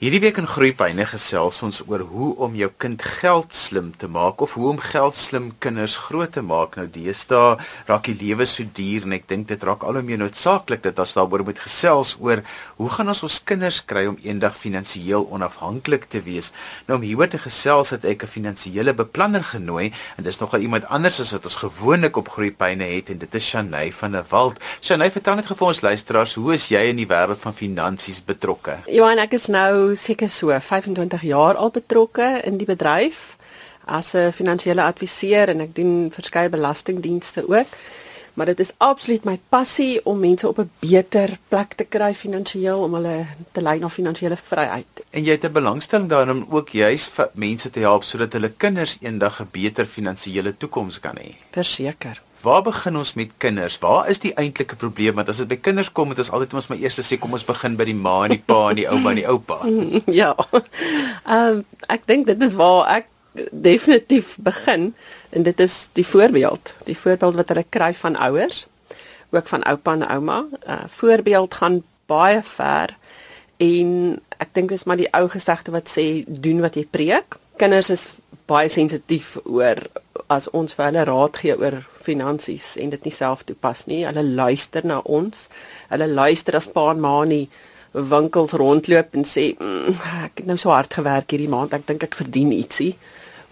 Hierdie week in Groepyne gesels ons oor hoe om jou kind geld slim te maak of hoe om geld slim kinders groot te maak. Nou deesdae raak die lewe so duur en ek dink dit raak al hoe meer noodsaaklik dat ons daaroor moet gesels oor hoe gaan ons ons kinders kry om eendag finansiëel onafhanklik te wees. Nou om hieroor te gesels het ek 'n finansiële beplanner genooi en dis nogal iemand anders as wat ons gewoonlik op Groepyne het en dit is Shanay van der Walt. Shanay, vertel net gou vir ons luisteraars, hoe is jy in die wêreld van finansies betrokke? Johan, ek is nou seker so 25 jaar al betrokke in die bedryf as 'n finansiële adviseur en ek doen verskeie belastingdienste ook. Maar dit is absoluut my passie om mense op 'n beter plek te kry finansiëel om hulle te lei na finansiële vryheid. En jy het 'n belangstelling daarin om ook juis vir mense te help sodat hulle kinders eendag 'n beter finansiële toekoms kan hê. Verseker. Waar begin ons met kinders? Waar is die eintlike probleem? Want as dit by kinders kom, moet ons altyd ons maar eers sê kom ons begin by die ma en die pa en die ouma en die oupa. ja. Ehm um, ek dink dit is waar ek definitief begin en dit is die voorbeeld, die voorbeeld wat hulle kry van ouers, ook van oupa en ouma. Uh voorbeeld gaan baie ver en ek dink dis maar die ou gesegde wat sê doen wat jy preek. Kinders is baie sensitief oor as ons vir hulle raad gee oor finansies en dit nie self toepas nie. Hulle luister na ons. Hulle luister as pa en ma nie winkels rondloop en sê mm, ek het nou so hard gewerk hierdie maand. Ek dink ek verdien ietsie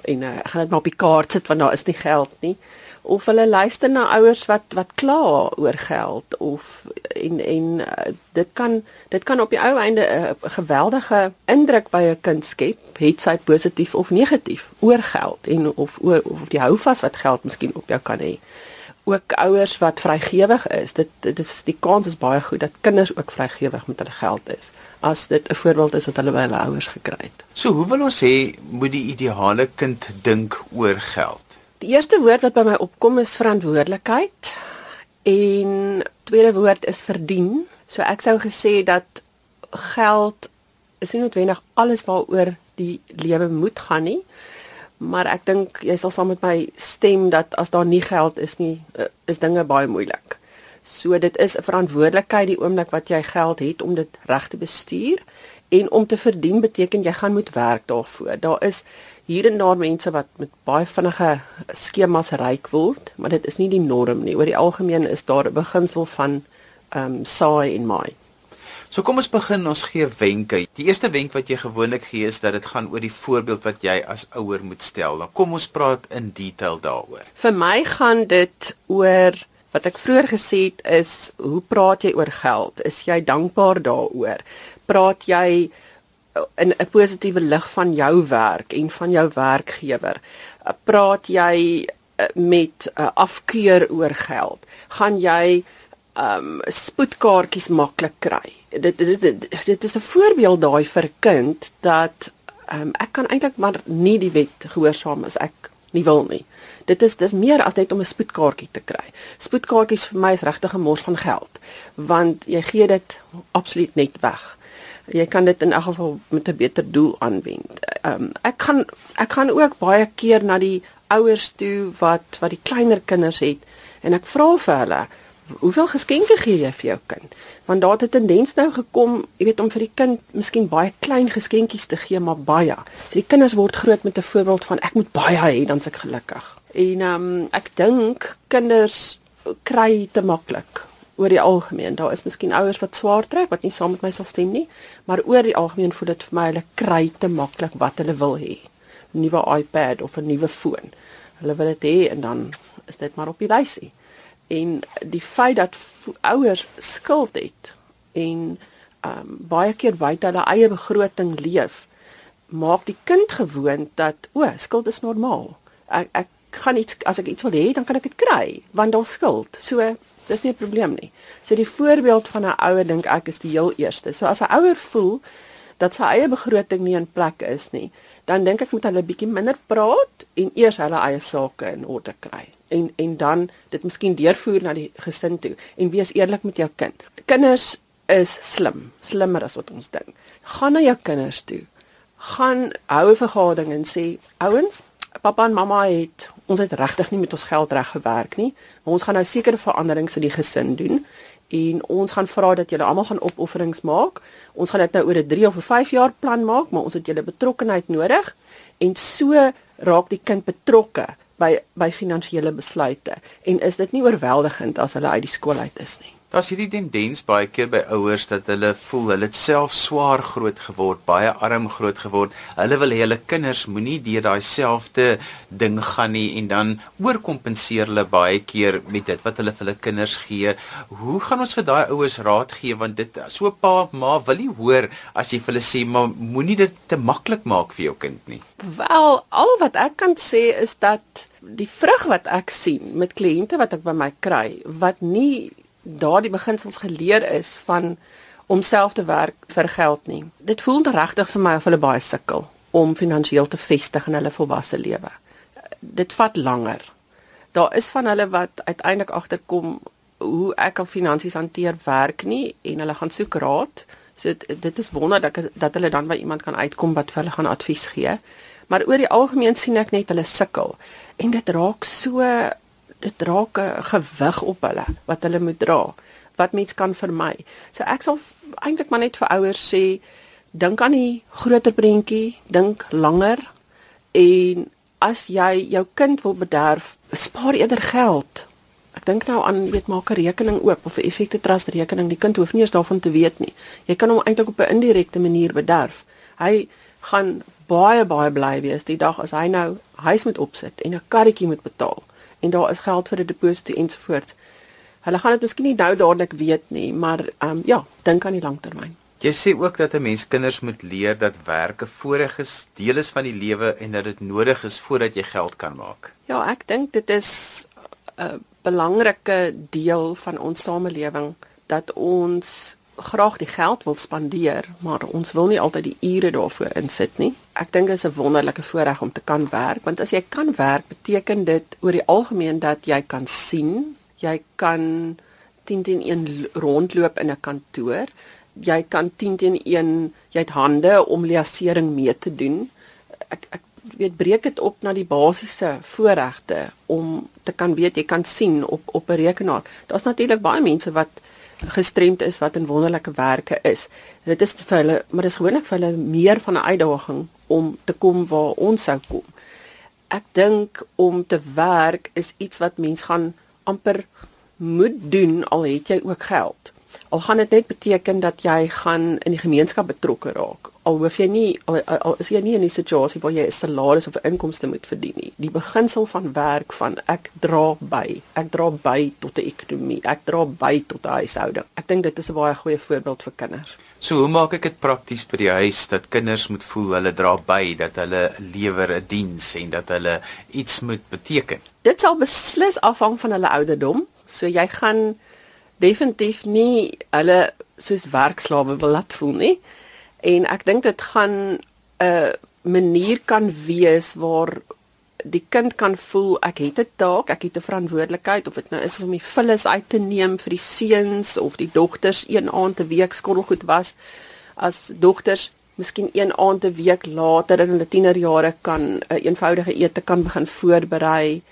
en uh, ek gaan dit maar op die kaart sit want daar is nie geld nie of hulle luister na ouers wat wat kla oor geld of en en uh, dit kan dit kan op die ou einde 'n uh, geweldige indruk by 'n kind skep, het sy positief of negatief oor geld en of oor of die houvas wat geld miskien op jou kan hê. Ook ouers wat vrygewig is, dit dit is die kans is baie goed dat kinders ook vrygewig met hulle geld is as dit 'n voorbeeld is wat hulle by hulle ouers gekry het. So hoe wil ons sê moet die ideale kind dink oor geld? Die eerste woord wat by my opkom is verantwoordelikheid en tweede woord is verdien. So ek sou gesê dat geld is nie noodwendig alles waaroor die lewe moet gaan nie. Maar ek dink jy sal saam met my stem dat as daar nie geld is nie, eh, is dinge baie moeilik. So dit is 'n verantwoordelikheid die oomblik wat jy geld het om dit reg te bestuur en om te verdien beteken jy gaan moet werk daarvoor. Daar is hier en daar mense wat met baie vinnige skemas ryk word, maar dit is nie die norm nie. Oor die algemeen is daar 'n beginsel van ehm um, saai en maai. So kom ons begin, ons gee wenke. Die eerste wenk wat jy gewoonlik gee is dat dit gaan oor die voorbeeld wat jy as ouer moet stel. Nou kom ons praat in detail daaroor. Vir my gaan dit oor wat ek vroeër gesê het is hoe praat jy oor geld? Is jy dankbaar daaroor? Praat jy in 'n positiewe lig van jou werk en van jou werkgewer. Uh, praat jy uh, met uh, afkeur oor geld? Gaan jy um spoedkaartjies maklik kry? Dit dit dit, dit is 'n voorbeeld daai vir 'n kind dat um ek kan eintlik maar nie die wet gehoorsaam as ek nie wil nie. Dit is dis meer as net om 'n spoedkaartjie te kry. Spoedkaartjies vir my is regtig 'n mors van geld want jy gee dit absoluut net weg jy kan dit in elk geval met 'n beter doel aanwend. Ehm um, ek gaan ek gaan ook baie keer na die ouers toe wat wat die kleiner kinders het en ek vra vir hulle hoeveel geskenke gee jy vir jou kind? Want daar het 'n tendens nou gekom, jy weet om vir die kind miskien baie klein geskenkies te gee, maar baie. So die kinders word groot met 'n voorbeeld van ek moet baie hê dan se ek gelukkig. En ehm um, ek dink kinders kry te maklik oor die algemeen. Daar is miskien ouers wat swaar trek wat nie saam met my sal stem nie, maar oor die algemeen voel dit vir my hulle kry te maklik wat hulle wil hê. 'n Nuwe iPad of 'n nuwe foon. Hulle wil dit hê en dan is dit maar op die lysie. En die feit dat ouers skuld het en um baie keer buite hulle eie begroting leef, maak die kind gewoond dat o, skuld is normaal. Ek ek gaan iets as ek iets wil hê, dan kan ek dit kry want daar's skuld. So Dis nie 'n probleem nie. So die voorbeeld van 'n ouer dink ek is die heel eerste. So as 'n ouer voel dat sy eie begroting nie in plek is nie, dan dink ek moet hulle bietjie minder praat en eers hulle eie sake in orde kry. En en dan dit miskien deurvoer na die gesin toe en wees eerlik met jou kind. Kinders is slim, slimmer as wat ons dink. Gaan na jou kinders toe. Gaan hou 'n vergadering en sê ouens, pappa en mamma het ons het regtig nie met ons geld reg gewerk nie. Maar ons gaan nou sekere veranderings in die gesin doen en ons gaan vra dat julle almal gaan opofferings maak. Ons gaan dit nou oor 'n 3 of 'n 5 jaar plan maak, maar ons het julle betrokkenheid nodig en so raak die kind betrokke by by finansiële besluite en is dit nie oorweldigend as hulle uit die skool uit is nie. Daar's hierdie tendens baie keer by ouers dat hulle voel hulle het self swaar groot geword, baie arm groot geword. Hulle wil hê hulle kinders moenie deur daai selfde ding gaan nie en dan oorkompenseer hulle baie keer met dit wat hulle vir hulle kinders gee. Hoe gaan ons vir daai ouers raad gee want dit so pa ma wil nie hoor as jy vir hulle sê maar moenie dit te maklik maak vir jou kind nie. Wel, al wat ek kan sê is dat die vrug wat ek sien met kliënte wat ek by my kry wat nie daardie beginsels geleer is van om self te werk vir geld nie. Dit voel regtig vir my of hulle baie sukkel om finansiëel te vestig in hulle volwasse lewe. Dit vat langer. Daar is van hulle wat uiteindelik agterkom hoe ek al finansies hanteer werk nie en hulle gaan soek raad. So dit, dit is wonder dat dat hulle dan by iemand kan uitkom wat vir hulle gaan advies gee. Maar oor die algemeen sien ek net hulle sukkel en dit raak so dit raak 'n gewig op hulle wat hulle moet dra wat mens kan vermy. So ek sal eintlik maar net vir ouers sê dink aan die groter prentjie, dink langer en as jy jou kind wil bederf, spaar eerder geld. Ek dink nou aan weet maak 'n rekening oop of 'n effekte trust rekening. Die kind hoef nie eens daarvan te weet nie. Jy kan hom eintlik op 'n indirekte manier bederf. Hy gaan baie baie bly wees die dag as hy nou huis moet opsit en 'n karretjie moet betaal en daar is geld vir 'n deposito ensovoorts. Hulle gaan dit miskien nie nou dadelik weet nie, maar ehm um, ja, dink aan die langtermyn. Jy sê ook dat 'n mens kinders moet leer dat werk 'n voorreg is, deel is van die lewe en dat dit nodig is voordat jy geld kan maak. Ja, ek dink dit is 'n belangrike deel van ons samelewing dat ons graag die geld wil spandeer, maar ons wil nie altyd die ure daarvoor insit nie. Ek dink dit is 'n wonderlike voorreg om te kan werk, want as jy kan werk, beteken dit oor die algemeen dat jy kan sien, jy kan 10 teen 1 rondloop in 'n kantoor, jy kan 10 teen 1, jy het hande om liasering mee te doen. Ek ek weet breek dit op na die basiese voorregte om te kan weet jy kan sien op op 'n rekenaar. Daar's natuurlik baie mense wat gestremd is wat in wonderlike werke is. Dit is vir hulle, maar dit is gewoonlik vir hulle meer van 'n uitdaging om te kom waar ons sou kom. Ek dink om te werk is iets wat mens gaan amper moet doen al het jy ook geld. Al gaan dit net beteken dat jy gaan in die gemeenskap betrokke raak al hoef jy nie al, al is jy nie in 'n situasie waar jy 'n salaris of 'n inkomste moet verdien nie. Die beginsel van werk van ek dra by. Ek dra by tot 'n ekonomie. Ek dra by tot 'n huishouding. Ek dink dit is 'n baie goeie voorbeeld vir kinders. So hoe maak ek dit prakties by die huis dat kinders moet voel hulle dra by, dat hulle lewer 'n diens en dat hulle iets moet beteken? Dit sal beslis afhang van hulle ouderdom. So jy gaan definitief nie hulle soos werkslawe wil laat voel nie en ek dink dit gaan 'n manier kan wees waar die kind kan voel ek het 'n taak, ek het 'n verantwoordelikheid of dit nou is om die vullis uit te neem vir die seuns of die dogters een aand 'n week skottelgoed was as dogters miskien een aand 'n week later in hulle tienerjare kan 'n een eenvoudige ete kan begin voorberei.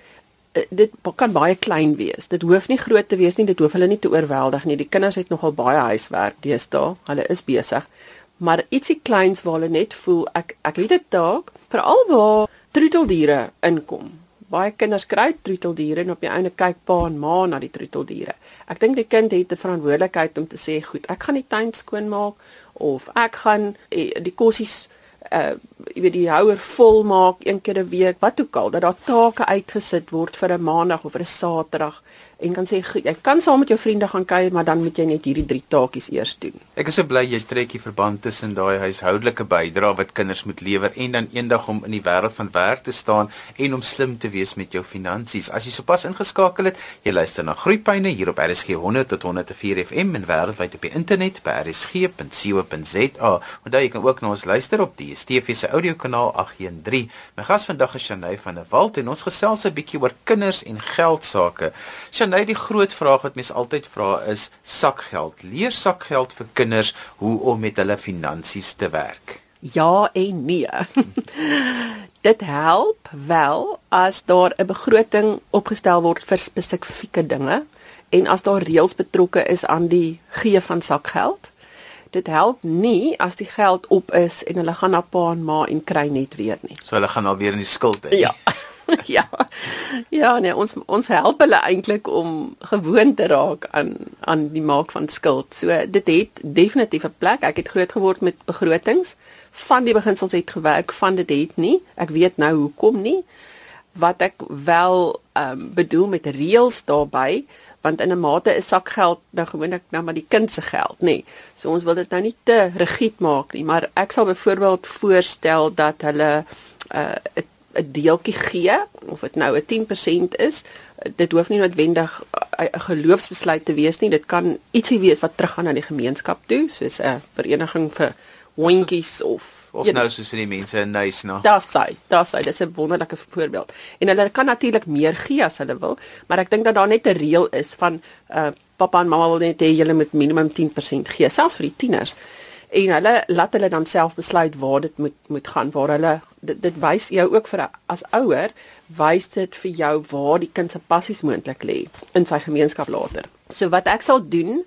Eh, dit kan baie klein wees. Dit hoef nie groot te wees nie, dit hoef hulle nie te oorweldig nie. Die kinders het nogal baie huiswerk deesdae. Hulle is besig maar ietsie kleins waar hulle net voel ek ek het 'n taak veral waar troeteldiere inkom. Baie kinders kry troeteldiere en op die einde kyk pa en ma na die troeteldiere. Ek dink die kind het 'n verantwoordelikheid om te sê, "Goed, ek gaan die tuin skoonmaak of ek gaan eh, die kossies uh jy weet die houer vol maak een keer 'n week, wat ook al, dat daar take uitgesit word vir 'n maandag of vir 'n saterdag en kan sê jy kan saam met jou vriende gaan kuier, maar dan moet jy net hierdie drie taakies eers doen. Ek is so bly jy trek die verband tussen daai huishoudelike bydrae wat kinders moet lewer en dan eendag om in die wêreld van werk te staan en om slim te wees met jou finansies. As jy sopas ingeskakel het, jy luister na Groepyne hier op RSG 100 tot 104 FM en wêreldwyd op die internet by rsg.co.za. Onthou jy kan ook na ons luister op die DStv se audiokanaal 813. My gas vandag is Shanay van der Walt en ons gesels 'n bietjie oor kinders en geld sake. Shanay, die groot vraag wat mense altyd vra is sakgeld. Leer sakgeld vir kinders hoe om met hulle finansies te werk. Ja en nee. Dit help wel as daar 'n begroting opgestel word vir spesifieke dinge en as daar reëls betrokke is aan die gee van sakgeld. Dit help nie as die geld op is en hulle gaan na pa en ma en kry net weer nie. So hulle gaan alweer in die skuld hê. Ja. ja. Ja, nee, ons ons help hulle eintlik om gewoon te raak aan aan die maak van skuld. So dit het definitief 'n plek. Ek het groot geword met begrotings. Van die beginsels het gewerk, van dit het nie. Ek weet nou hoekom nie. Wat ek wel ehm um, bedoel met reëls daarbey want in 'n mate is sakgeld nou gewoonlik nou maar die kind se geld, nê. Nee. So ons wil dit nou nie te rigied maak nie, maar ek sal byvoorbeeld voorstel dat hulle 'n uh, 'n deeltjie gee of dit nou 'n 10% is, dit hoef nie noodwendig 'n geloofsbesluit te wees nie. Dit kan ietsie wees wat teruggaan na die gemeenskap toe, soos 'n vereniging vir hondjies of of nou soos vir die mense in Nys na. Daar's hy, daar's hy. Dis 'n wonderlike voorbeeld. En hulle kan natuurlik meer gee as hulle wil, maar ek dink dat daar net 'n reël is van uh pappa en mamma wil net hê julle moet minimum 10% gee, selfs vir die tieners en hulle laat hulle dan self besluit waar dit moet moet gaan waar hulle dit, dit wys jou ook vir as ouer wys dit vir jou waar die kind se passies moontlik lê in sy gemeenskap later. So wat ek sal doen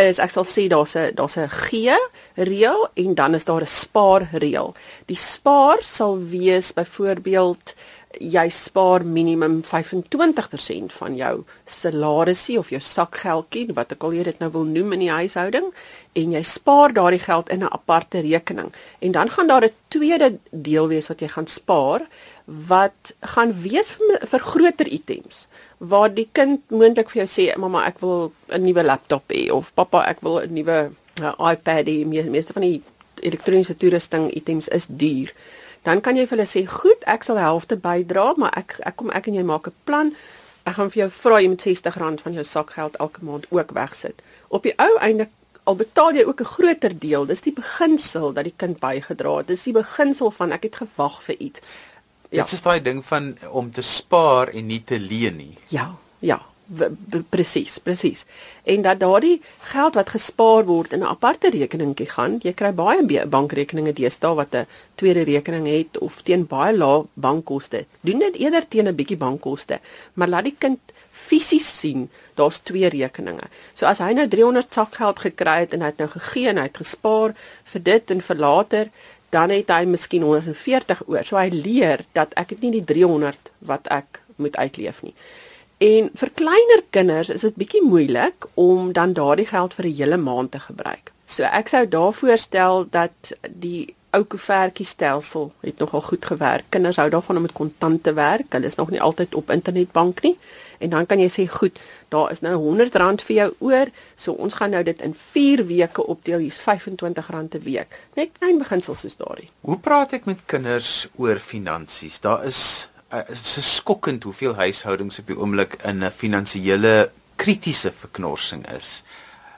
is ek sal sê daar's 'n daar's 'n gee reël en dan is daar 'n spaar reël. Die spaar sal wees byvoorbeeld jy spaar minimum 25% van jou salarisie of jou sakgeldjie wat ek al hier dit nou wil noem in die huishouding en jy spaar daardie geld in 'n aparte rekening. En dan gaan daar 'n tweede deel wees wat jy gaan spaar wat gaan wees vir, vir groter items waar die kind moontlik vir jou sê mamma ek wil 'n nuwe laptop hê of pappa ek wil 'n nuwe uh, iPad hê. Meeste van die elektroniese toerusting items is duur dan kan jy vir hulle sê, "Goed, ek sal helfte bydra, maar ek ek kom ek en jy maak 'n plan. Ek gaan vir jou vra jy moet R60 van jou sakgeld elke maand ook wegsit." Op die ou einde al betaal jy ook 'n groter deel. Dis die beginsel dat die kind bygedra het. Dis die beginsel van ek het gewag vir iets. Ja. Dit is daai ding van om te spaar en nie te leen nie. Ja, ja presies, presies. En dat daardie geld wat gespaar word in 'n aparte rekeningkie gaan, jy kry baie bankrekeninge deesdae wat 'n tweede rekening het of teen baie lae bankkoste. Doen dit eerder teen 'n bietjie bankkoste, maar laat die kind fisies sien daar's twee rekeninge. So as hy nou 300 sakgeld gekry het en hy het nou gegee en hy het gespaar vir dit en vir later, dan het hy miskien 140 oor. So hy leer dat ek het nie die 300 wat ek moet uitleef nie. En vir kleiner kinders is dit bietjie moeilik om dan daardie geld vir 'n hele maand te gebruik. So ek sou daarvoor stel dat die ou koevertjie stelsel het nogal goed gewerk. Kinders hou daarvan om met kontante werk. Hulle is nog nie altyd op internetbank nie. En dan kan jy sê, "Goed, daar is nou R100 vir jou oor, so ons gaan nou dit in 4 weke opdeel. Hier's R25 'n week." Net klein beginsels soos daardie. Hoe praat ek met kinders oor finansies? Daar is uh, is skokkend hoeveel huishoudings op die oomblik in 'n finansiële kritiese verknorsing is.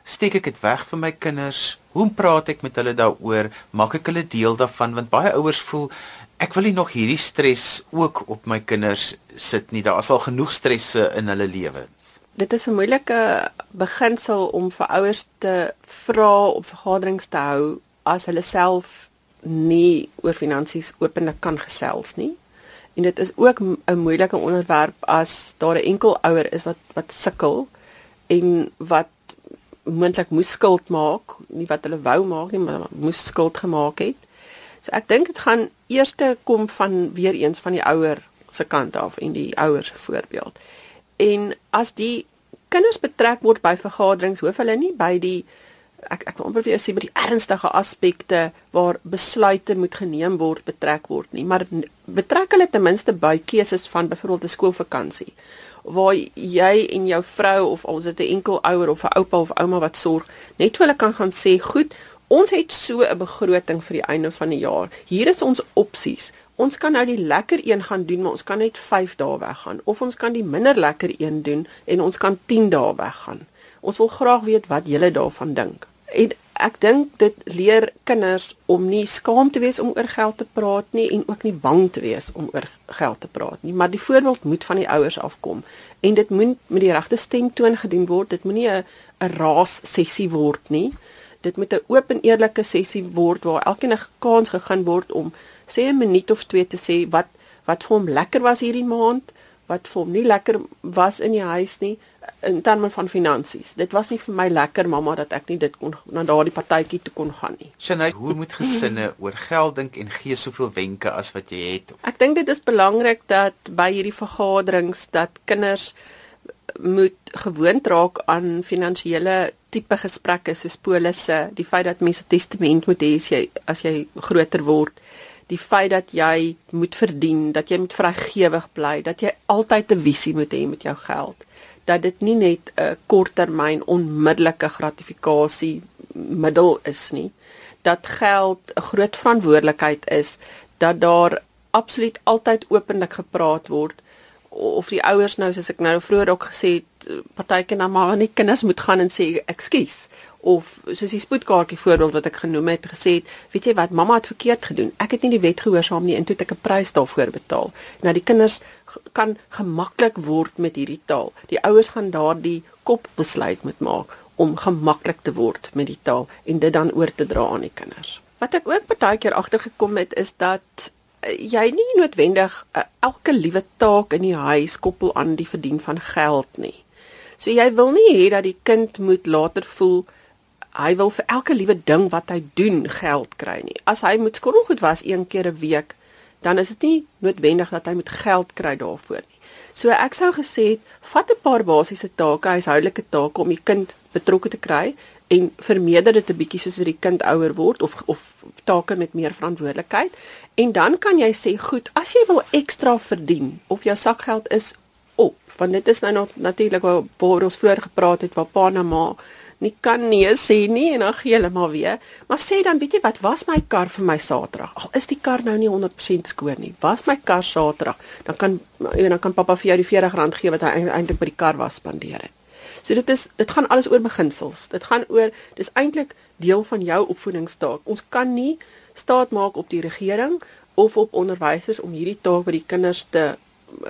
Steek ek dit weg vir my kinders? Hoe praat ek met hulle daaroor? Maak ek hulle deel daarvan want baie ouers voel ek wil nie nog hierdie stres ook op my kinders sit nie. Daar is al genoeg stresse in hulle lewens. Dit is 'n moeilike beginsel om vir ouers te vra op vergaderings te hou as hulle self nie oor finansies openlik kan gesels nie en dit is ook 'n moeilike onderwerp as daar 'n enkel ouer is wat wat sukkel en wat moontlik moes skuld maak, nie wat hulle wou maak nie, maar moes skuld gemaak het. So ek dink dit gaan eers kom van weer eens van die ouer se kant af en die ouers voorbeeld. En as die kinders betrek word by vergaderings, hoef hulle nie by die ek ek wil amper vir jou sê met die ernstige aspekte waar besluite moet geneem word betrek word nie maar betrek hulle ten minste by keuses van byvoorbeeld 'n skoolvakansie waar jy en jou vrou of al is dit 'n enkel ouer of 'n oupa of ouma wat sorg net vir hulle kan gaan sê goed ons het so 'n begroting vir die einde van die jaar hier is ons opsies Ons kan nou die lekker een gaan doen, maar ons kan net 5 dae weggaan of ons kan die minder lekker een doen en ons kan 10 dae weggaan. Ons wil graag weet wat julle daarvan dink. En ek dink dit leer kinders om nie skaam te wees om oor geld te praat nie en ook nie bang te wees om oor geld te praat nie, maar die voorbeeld moet van die ouers afkom en dit moet met die regte stemtoon gedoen word. Dit moenie 'n 'n raas sessie word nie. Dit moet 'n oop en eerlike sessie word waar elkeen 'n kans gegee word om sê 'n minuut of twee te sê wat wat vir hom lekker was hierdie maand, wat vir hom nie lekker was in die huis nie in terme van finansies. Dit was nie vir my lekker mamma dat ek nie dit kon na daardie partytjie toe kon gaan nie. Shanay, hoe moet gesinne oor geld dink en gee soveel wenke as wat jy het? Ek dink dit is belangrik dat by hierdie vergaderings dat kinders moet gewoond raak aan finansiële tipe gesprekke soos polisse, die feit dat mense testament moet hê as jy as jy groter word die feit dat jy moet verdien, dat jy moet vrygewig bly, dat jy altyd 'n visie moet hê met jou geld, dat dit nie net 'n korttermyn onmiddellike gratifikasie middel is nie, dat geld 'n groot verantwoordelikheid is, dat daar absoluut altyd openlik gepraat word of die ouers nou soos ek nou vroeër ook gesê het partyke na maar nie kinders moet gaan en sê ekskuus of soos die spoedkaartjie voorbeeld wat ek genoem het gesê het, weet jy wat, mamma het verkeerd gedoen. Ek het nie die wet gehoorsaam nie en toe het ek 'n prys daarvoor betaal. Nou die kinders kan gemaklik word met hierdie taal. Die ouers gaan daardie kop besluit moet maak om gemaklik te word met die taal en dit dan oor te dra aan die kinders. Wat ek ook baie keer agtergekom het is dat eh, jy nie noodwendig uh, elke liewe taak in die huis koppel aan die verdien van geld nie. So jy wil nie hê dat die kind moet later voel hy wil vir elke liewe ding wat hy doen geld kry nie. As hy moet skottelgoed was een keer 'n week, dan is dit nie noodwendig dat hy moet geld kry daarvoor nie. So ek sou gesê het, vat 'n paar basiese take, huishoudelike take om die kind betrokke te kry en vermeerder dit 'n bietjie soos wat die kind ouer word of of take met meer verantwoordelikheid en dan kan jy sê goed as jy wil ekstra verdien of jou sakgeld is op want dit is nou natuurlik waar ons vroeër gepraat het waar pa en ma nie kan nee sê nie en dan gee hulle maar weer. Maar sê dan, weet jy wat, was my kar vir my Saterdag. Al is die kar nou nie 100% skoon nie. Was my kar Saterdag, dan kan en dan kan pappa vir jou die R40 gee wat hy eintlik by die kar was spandeer het. So dit is dit gaan alles oor beginsels. Dit gaan oor dis eintlik deel van jou opvoedingstaak. Ons kan nie staat maak op die regering of op onderwysers om hierdie taak by die kinders te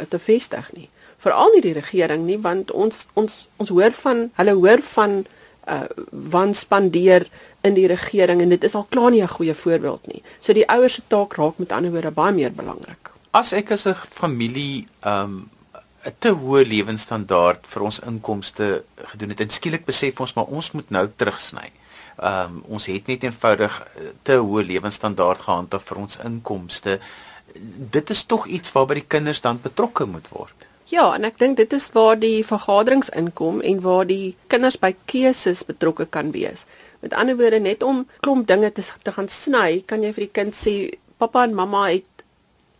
te vestig nie. Veral nie die regering nie want ons ons ons hoor van hulle hoor van uh wan spandeer in die regering en dit is al klaar nie 'n goeie voorbeeld nie. So die ouers se taak raak met ander woorde baie meer belangrik. As ek as 'n familie um 'n te hoë lewenstandaard vir ons inkomste gedoen het en skielik besef ons maar ons moet nou terugsny. Um ons het net eenvoudig te hoë lewenstandaard gehandhaaf vir ons inkomste. Dit is tog iets waarby die kinders dan betrokke moet word. Ja, en ek dink dit is waar die vergaderings inkom en waar die kinders by keuses betrokke kan wees. Met ander woorde, net om klomp dinge te, te gaan sny, kan jy vir die kind sê, "Pappa en mamma het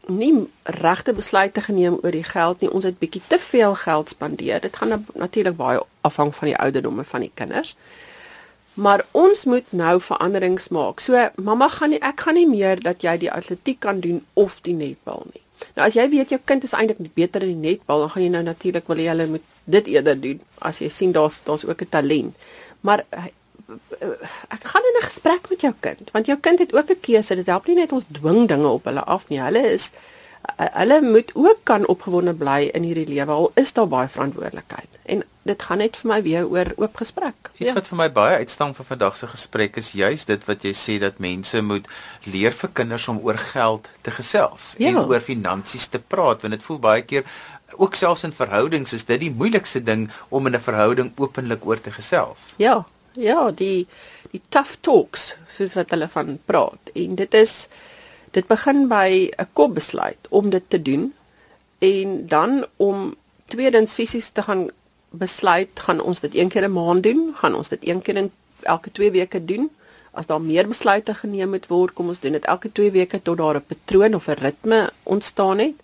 nie regte besluite geneem oor die geld nie. Ons het bietjie te veel geld spandeer. Dit gaan natuurlik baie afhang van die ouderdomme van die kinders." Maar ons moet nou veranderings maak. So mamma gaan nie ek gaan nie meer dat jy die atletiek kan doen of die netbal nie. Nou as jy weet jou kind is eintlik beter in die netbal, dan gaan jy nou natuurlik wil jy hulle moet dit eerder doen as jy sien daar's daar's ook 'n talent. Maar eh, ek gaan in 'n gesprek met jou kind, want jou kind het ook 'n keuse. Dit help nie net ons dwing dinge op hulle af nie. Hulle is eh, hulle moet ook kan opgewonde bly in hierdie lewe al is daar baie verantwoordelikheid. En dit gaan net vir my weer oor oop gesprek. Iets ja. wat vir my baie uitstaan vir vandag se gesprek is juis dit wat jy sê dat mense moet leer vir kinders om oor geld te gesels ja. en oor finansies te praat want dit voel baie keer ook selfs in verhoudings is dit die moeilikste ding om in 'n verhouding openlik oor te gesels. Ja. Ja, die die tough talks soos wat hulle van praat en dit is dit begin by 'n kopbesluit om dit te doen en dan om tweedens fisies te gaan besluit gaan ons dit een keer 'n maand doen, gaan ons dit een keer in elke 2 weke doen. As daar meer besluite geneem moet word, kom ons doen dit elke 2 weke tot daar 'n patroon of 'n ritme ontstaan het.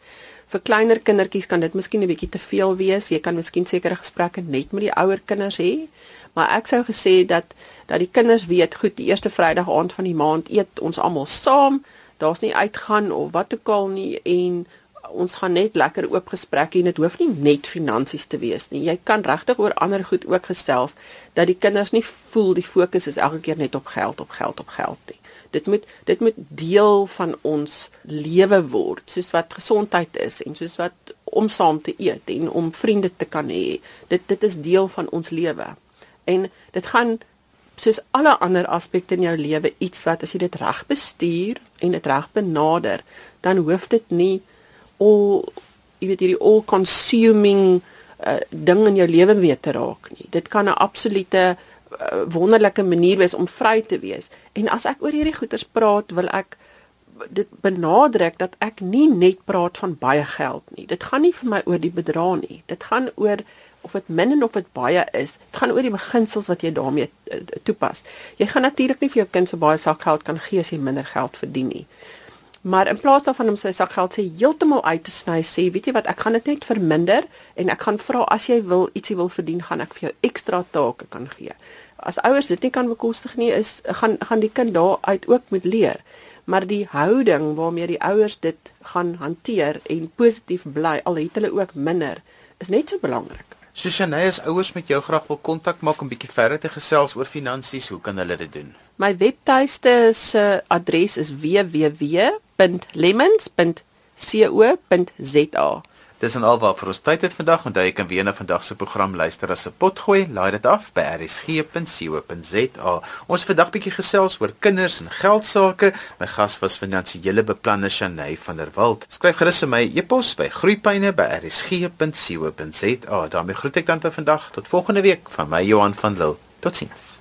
Vir kleiner kindertjies kan dit miskien 'n bietjie te veel wees. Jy kan miskien sekere gesprekke net met die ouer kinders hê. Maar ek sou gesê dat dat die kinders weet, goed, die eerste Vrydag aand van die maand eet ons almal saam. Daar's nie uitgaan of wat ook al nie en ons gaan net lekker oop gesprek hê en dit hoef nie net finansies te wees nie. Jy kan regtig oor ander goed ook gesels dat die kinders nie voel die fokus is elke keer net op geld, op geld, op geld nie. Dit moet dit moet deel van ons lewe word, soos wat gesondheid is en soos wat om saam te eet en om vriende te kan hê. Dit dit is deel van ons lewe. En dit gaan soos alle ander aspekte in jou lewe iets wat as jy dit reg bestuur en dit reg benader, dan hoef dit nie al jy weet hierdie all consuming uh, ding in jou lewe mee te raak nie. Dit kan 'n absolute uh, wonderlike manier wees om vry te wees. En as ek oor hierdie goeters praat, wil ek dit benadruk dat ek nie net praat van baie geld nie. Dit gaan nie vir my oor die bedrag nie. Dit gaan oor of dit min en of dit baie is. Dit gaan oor die beginsels wat jy daarmee uh, toepas. Jy gaan natuurlik nie vir jou kind so baie sakgeld kan gee as jy minder geld verdien nie. Maar in plaas daarvan om sy sakgeld sê heeltemal uit te sny, sê, weet jy wat, ek gaan dit net verminder en ek gaan vra as jy wil ietsie wil verdien, gaan ek vir jou ekstra take kan gee. As ouers dit nie kan bekostig nie, is gaan gaan die kind daaruit ook moet leer. Maar die houding waarmee die ouers dit gaan hanteer en positief bly, al het hulle ook minder, is net so belangrik. Susanne, as ouers met jou graag wil kontak maak om bietjie verder te gesels oor finansies, hoe kan hulle dit doen? My webtuiste se adres is www.lemons.co.za. Dis en alwaar vir ons tyd het vandag. Onthou jy kan weer na vandag se program luister as 'n potgooi. Laai dit af by rsg.co.za. Ons vandag bietjie gesels oor kinders en geld sake. My gas was finansiële beplanner Shanay van der Walt. Skryf gerus vir my e-pos by groeipyne@rsg.co.za. daarmee groet ek dan vir vandag tot volgende week van my Johan van Lille. Totsiens.